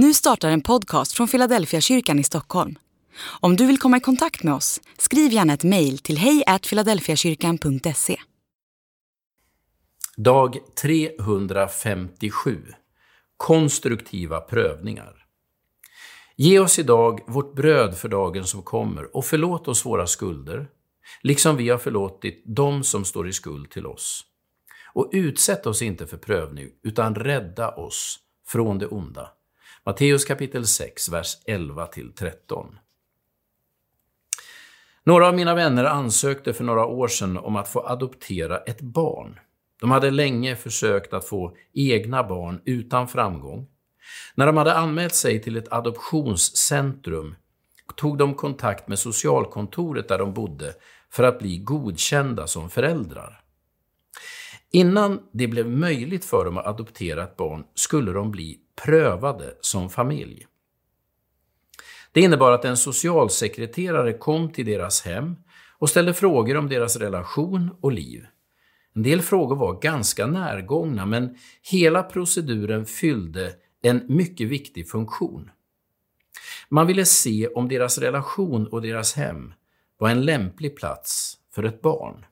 Nu startar en podcast från Philadelphia kyrkan i Stockholm. Om du vill komma i kontakt med oss, skriv gärna ett mejl till hejfiladelfiakyrkan.se. Dag 357 Konstruktiva prövningar Ge oss idag vårt bröd för dagen som kommer och förlåt oss våra skulder, liksom vi har förlåtit dem som står i skuld till oss. Och utsätt oss inte för prövning, utan rädda oss från det onda. Matteus kapitel 6, vers 11-13. Några av mina vänner ansökte för några år sedan om att få adoptera ett barn. De hade länge försökt att få egna barn utan framgång. När de hade anmält sig till ett adoptionscentrum tog de kontakt med socialkontoret där de bodde för att bli godkända som föräldrar. Innan det blev möjligt för dem att adoptera ett barn skulle de bli prövade som familj. Det innebar att en socialsekreterare kom till deras hem och ställde frågor om deras relation och liv. En del frågor var ganska närgångna, men hela proceduren fyllde en mycket viktig funktion. Man ville se om deras relation och deras hem var en lämplig plats för ett barn.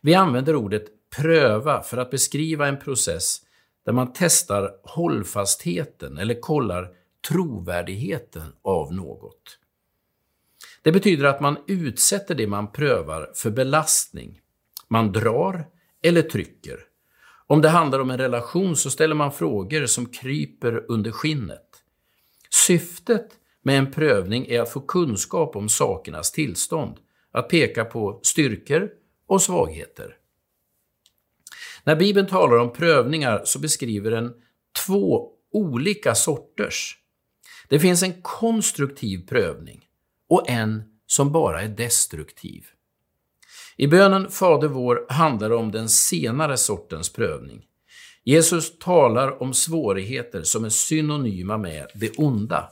Vi använder ordet pröva för att beskriva en process där man testar hållfastheten eller kollar trovärdigheten av något. Det betyder att man utsätter det man prövar för belastning. Man drar eller trycker. Om det handlar om en relation så ställer man frågor som kryper under skinnet. Syftet med en prövning är att få kunskap om sakernas tillstånd, att peka på styrkor och svagheter. När Bibeln talar om prövningar så beskriver den två olika sorters. Det finns en konstruktiv prövning och en som bara är destruktiv. I bönen Fader vår handlar det om den senare sortens prövning. Jesus talar om svårigheter som är synonyma med det onda.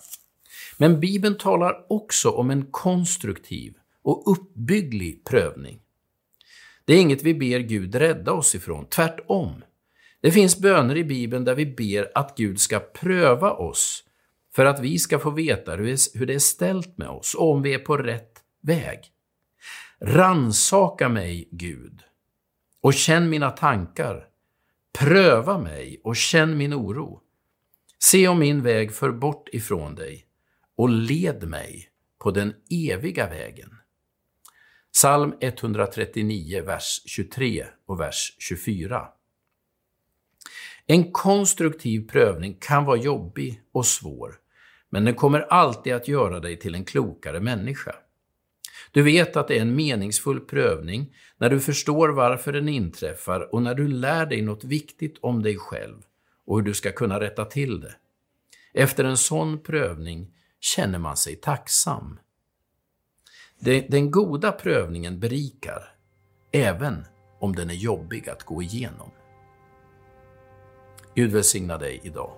Men Bibeln talar också om en konstruktiv och uppbygglig prövning. Det är inget vi ber Gud rädda oss ifrån, tvärtom. Det finns böner i Bibeln där vi ber att Gud ska pröva oss för att vi ska få veta hur det är ställt med oss och om vi är på rätt väg. Ransaka mig, Gud, och känn mina tankar. Pröva mig och känn min oro. Se om min väg för bort ifrån dig och led mig på den eviga vägen. Psalm 139, vers 23 och vers 24. En konstruktiv prövning kan vara jobbig och svår, men den kommer alltid att göra dig till en klokare människa. Du vet att det är en meningsfull prövning när du förstår varför den inträffar och när du lär dig något viktigt om dig själv och hur du ska kunna rätta till det. Efter en sån prövning känner man sig tacksam. Den goda prövningen berikar, även om den är jobbig att gå igenom. Gud välsigna dig idag.